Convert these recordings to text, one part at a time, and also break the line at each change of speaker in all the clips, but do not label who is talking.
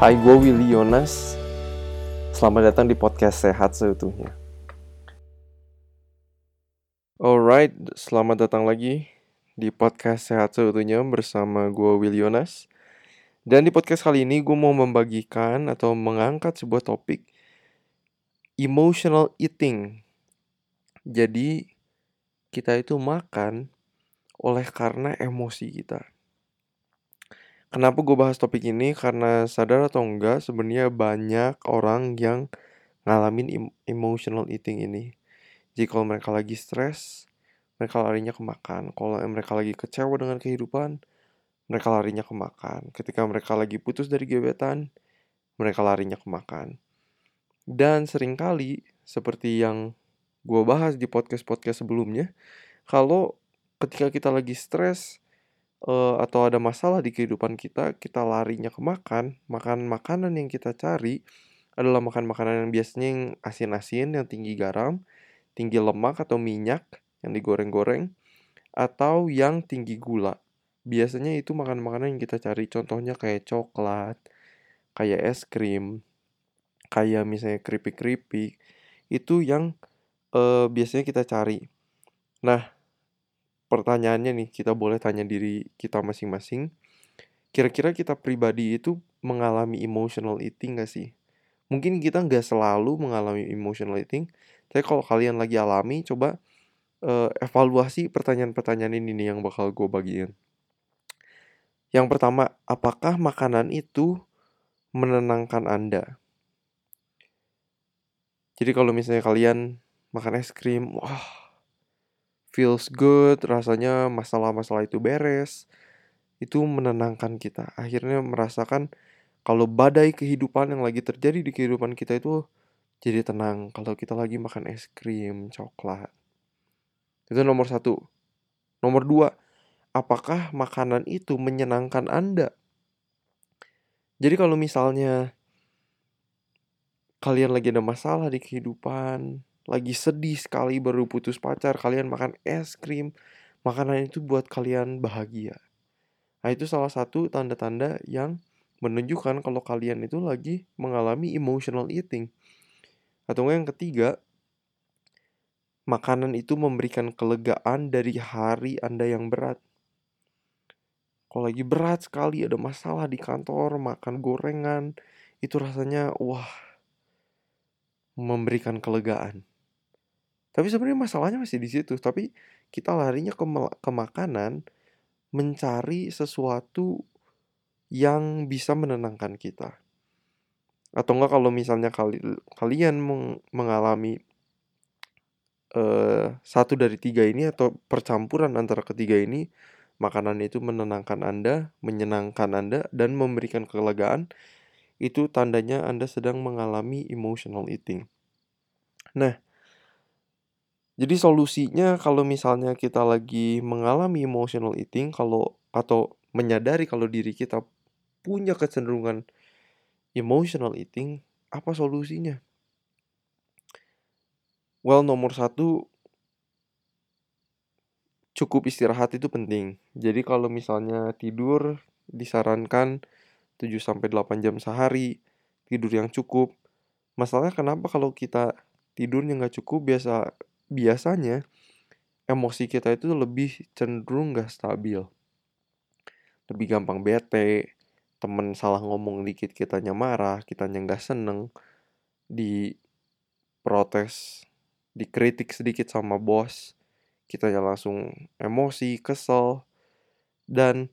Hai, gue Willy Yonas. Selamat datang di podcast Sehat Seutuhnya. Alright, selamat datang lagi di podcast Sehat Seutuhnya bersama gue Willy Yonas. Dan di podcast kali ini gue mau membagikan atau mengangkat sebuah topik emotional eating. Jadi kita itu makan oleh karena emosi kita. Kenapa gue bahas topik ini? Karena sadar atau enggak, sebenarnya banyak orang yang ngalamin emotional eating ini. Jadi kalau mereka lagi stres, mereka larinya ke makan. Kalau mereka lagi kecewa dengan kehidupan, mereka larinya ke makan. Ketika mereka lagi putus dari gebetan, mereka larinya ke makan. Dan sering kali, seperti yang gue bahas di podcast-podcast sebelumnya, kalau ketika kita lagi stres, uh, atau ada masalah di kehidupan kita, kita larinya ke makan, makan makanan yang kita cari adalah makan makanan yang biasanya yang asin-asin, yang tinggi garam, tinggi lemak atau minyak yang digoreng-goreng, atau yang tinggi gula. Biasanya itu makan makanan yang kita cari, contohnya kayak coklat, kayak es krim, kayak misalnya keripik-keripik, itu yang uh, biasanya kita cari. Nah, pertanyaannya nih, kita boleh tanya diri kita masing-masing. Kira-kira kita pribadi itu mengalami emotional eating gak sih? Mungkin kita nggak selalu mengalami emotional eating, tapi kalau kalian lagi alami, coba uh, evaluasi pertanyaan-pertanyaan ini nih yang bakal gue bagiin. Yang pertama, apakah makanan itu menenangkan Anda? Jadi kalau misalnya kalian makan es krim, wah feels good, rasanya masalah-masalah itu beres. Itu menenangkan kita. Akhirnya merasakan kalau badai kehidupan yang lagi terjadi di kehidupan kita itu jadi tenang kalau kita lagi makan es krim, coklat. Itu nomor satu. Nomor dua, apakah makanan itu menyenangkan Anda? Jadi kalau misalnya kalian lagi ada masalah di kehidupan, lagi sedih sekali baru putus pacar, kalian makan es krim, makanan itu buat kalian bahagia. Nah, itu salah satu tanda-tanda yang menunjukkan kalau kalian itu lagi mengalami emotional eating. Atau yang ketiga, makanan itu memberikan kelegaan dari hari Anda yang berat. Kalau lagi berat sekali ada masalah di kantor, makan gorengan, itu rasanya wah memberikan kelegaan. Tapi sebenarnya masalahnya masih di situ, tapi kita larinya ke, ke makanan mencari sesuatu yang bisa menenangkan kita. Atau enggak kalau misalnya kali, kalian meng, mengalami uh, satu dari tiga ini atau percampuran antara ketiga ini, makanan itu menenangkan Anda, menyenangkan Anda, dan memberikan kelegaan, itu tandanya Anda sedang mengalami emotional eating. Nah, jadi solusinya kalau misalnya kita lagi mengalami emotional eating kalau atau menyadari kalau diri kita punya kecenderungan emotional eating, apa solusinya? Well, nomor satu, cukup istirahat itu penting. Jadi kalau misalnya tidur, disarankan 7-8 jam sehari, tidur yang cukup. Masalahnya kenapa kalau kita tidurnya nggak cukup, biasa biasanya emosi kita itu lebih cenderung gak stabil. Lebih gampang bete, temen salah ngomong dikit kitanya marah, kitanya gak seneng, di protes, dikritik sedikit sama bos, kitanya langsung emosi, kesel, dan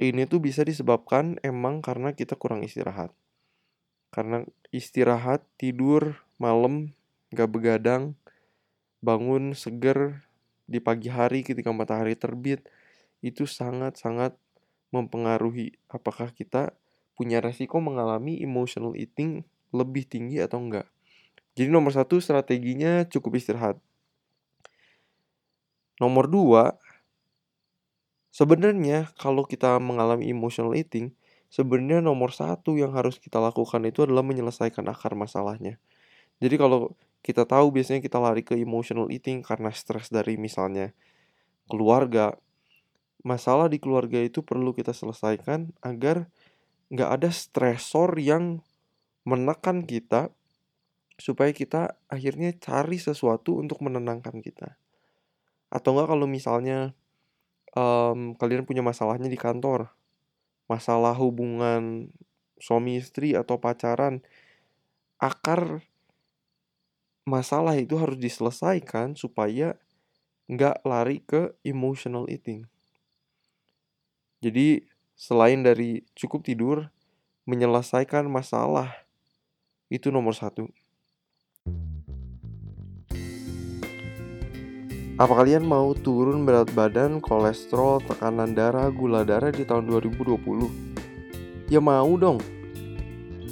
ini tuh bisa disebabkan emang karena kita kurang istirahat. Karena istirahat, tidur, malam, gak begadang, bangun seger di pagi hari ketika matahari terbit itu sangat-sangat mempengaruhi apakah kita punya resiko mengalami emotional eating lebih tinggi atau enggak. Jadi nomor satu strateginya cukup istirahat. Nomor dua, sebenarnya kalau kita mengalami emotional eating, sebenarnya nomor satu yang harus kita lakukan itu adalah menyelesaikan akar masalahnya. Jadi kalau kita tahu biasanya kita lari ke emotional eating karena stres dari misalnya keluarga. Masalah di keluarga itu perlu kita selesaikan agar nggak ada stresor yang menekan kita supaya kita akhirnya cari sesuatu untuk menenangkan kita atau enggak kalau misalnya um, kalian punya masalahnya di kantor masalah hubungan suami istri atau pacaran akar masalah itu harus diselesaikan supaya nggak lari ke emotional eating jadi selain dari cukup tidur, menyelesaikan masalah itu nomor satu. Apa kalian mau turun berat badan, kolesterol, tekanan darah, gula darah di tahun 2020? Ya mau dong.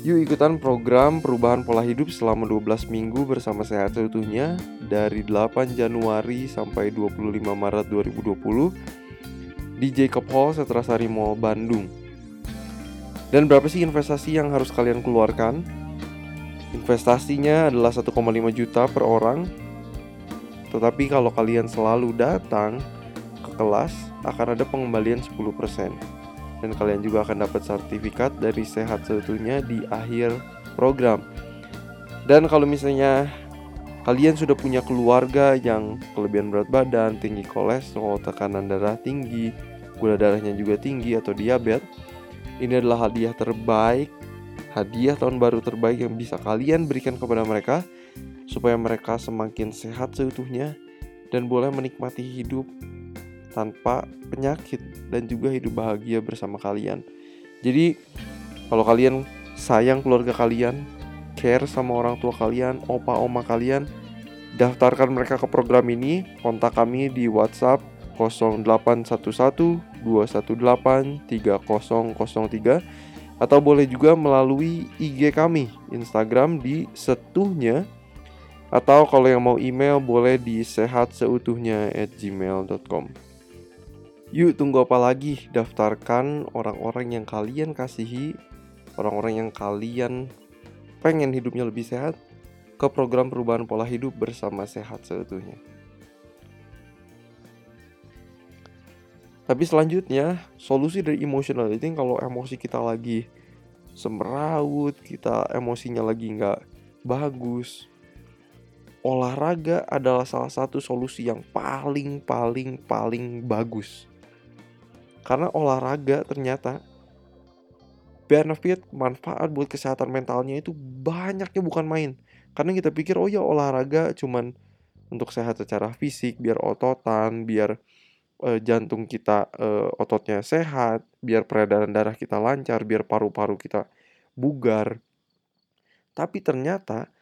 Yuk ikutan program perubahan pola hidup selama 12 minggu bersama sehat seutuhnya dari 8 Januari sampai 25 Maret 2020 di Jacob Hall Setrasari Mall Bandung. Dan berapa sih investasi yang harus kalian keluarkan? Investasinya adalah 1,5 juta per orang. Tetapi kalau kalian selalu datang ke kelas akan ada pengembalian 10% dan kalian juga akan dapat sertifikat dari sehat seutuhnya di akhir program. Dan kalau misalnya kalian sudah punya keluarga yang kelebihan berat badan, tinggi kolesterol, tekanan darah tinggi, gula darahnya juga tinggi atau diabetes, ini adalah hadiah terbaik, hadiah tahun baru terbaik yang bisa kalian berikan kepada mereka supaya mereka semakin sehat seutuhnya dan boleh menikmati hidup tanpa penyakit dan juga hidup bahagia bersama kalian. Jadi, kalau kalian sayang keluarga kalian, care sama orang tua kalian, opa oma kalian, daftarkan mereka ke program ini, kontak kami di WhatsApp 0811 218 3003 atau boleh juga melalui IG kami Instagram di setuhnya atau kalau yang mau email boleh di sehat seutuhnya at gmail.com Yuk tunggu apa lagi daftarkan orang-orang yang kalian kasihi Orang-orang yang kalian pengen hidupnya lebih sehat Ke program perubahan pola hidup bersama sehat seutuhnya Tapi selanjutnya, solusi dari emotional eating kalau emosi kita lagi semeraut, kita emosinya lagi nggak bagus, olahraga adalah salah satu solusi yang paling paling paling bagus. Karena olahraga ternyata benefit manfaat buat kesehatan mentalnya itu banyaknya bukan main. Karena kita pikir oh ya olahraga cuman untuk sehat secara fisik, biar ototan, biar uh, jantung kita uh, ototnya sehat, biar peredaran darah kita lancar, biar paru-paru kita bugar. Tapi ternyata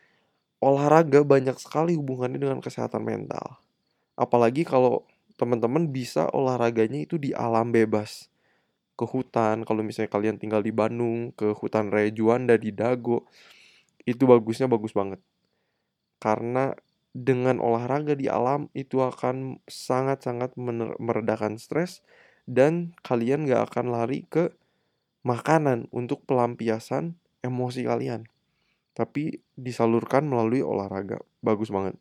olahraga banyak sekali hubungannya dengan kesehatan mental. Apalagi kalau teman-teman bisa olahraganya itu di alam bebas. Ke hutan, kalau misalnya kalian tinggal di Bandung, ke hutan Raya Juanda di Dago, itu bagusnya bagus banget. Karena dengan olahraga di alam itu akan sangat-sangat meredakan stres dan kalian gak akan lari ke makanan untuk pelampiasan emosi kalian. Tapi disalurkan melalui olahraga. Bagus banget.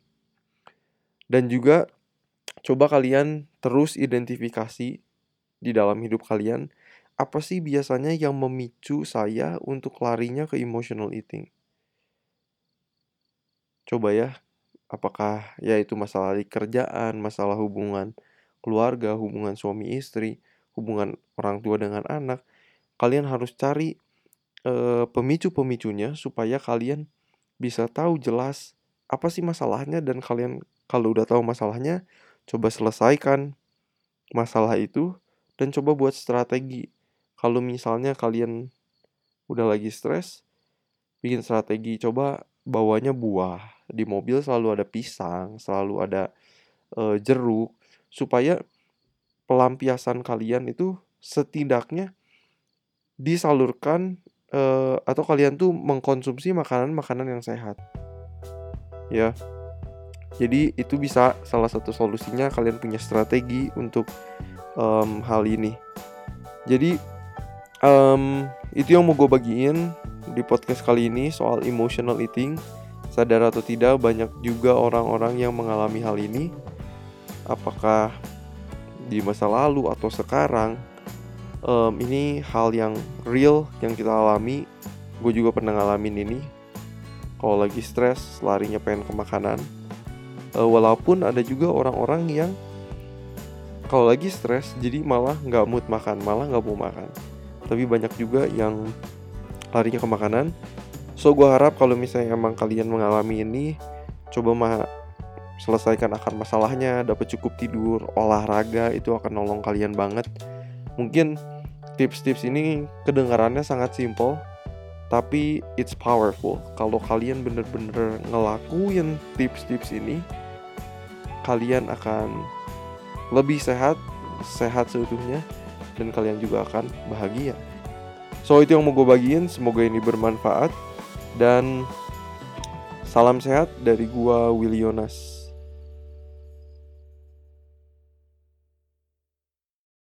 Dan juga coba kalian terus identifikasi di dalam hidup kalian apa sih biasanya yang memicu saya untuk larinya ke emotional eating. Coba ya, apakah ya itu masalah di kerjaan, masalah hubungan keluarga, hubungan suami istri, hubungan orang tua dengan anak, kalian harus cari e, pemicu-pemicunya supaya kalian bisa tahu jelas apa sih masalahnya dan kalian kalau udah tahu masalahnya coba selesaikan masalah itu dan coba buat strategi. Kalau misalnya kalian udah lagi stres, bikin strategi coba bawanya buah di mobil selalu ada pisang, selalu ada uh, jeruk supaya pelampiasan kalian itu setidaknya disalurkan uh, atau kalian tuh mengkonsumsi makanan-makanan yang sehat. Ya. Jadi itu bisa salah satu solusinya kalian punya strategi untuk um, hal ini. Jadi um, itu yang mau gue bagiin di podcast kali ini soal emotional eating. Sadar atau tidak, banyak juga orang-orang yang mengalami hal ini. Apakah di masa lalu atau sekarang, um, ini hal yang real yang kita alami gue juga pernah ngalamin ini kalau lagi stres larinya pengen ke makanan uh, walaupun ada juga orang-orang yang kalau lagi stres jadi malah nggak mood makan malah nggak mau makan. Tapi banyak juga yang larinya ke makanan. So gue harap kalau misalnya emang kalian mengalami ini coba mah selesaikan akar masalahnya dapat cukup tidur olahraga itu akan nolong kalian banget. Mungkin tips-tips ini kedengarannya sangat simple tapi it's powerful. Kalau kalian bener-bener ngelakuin tips-tips ini kalian akan lebih sehat sehat seutuhnya dan kalian juga akan bahagia. So itu yang mau gue bagiin. Semoga ini bermanfaat. Dan salam sehat dari gua Willy Yonas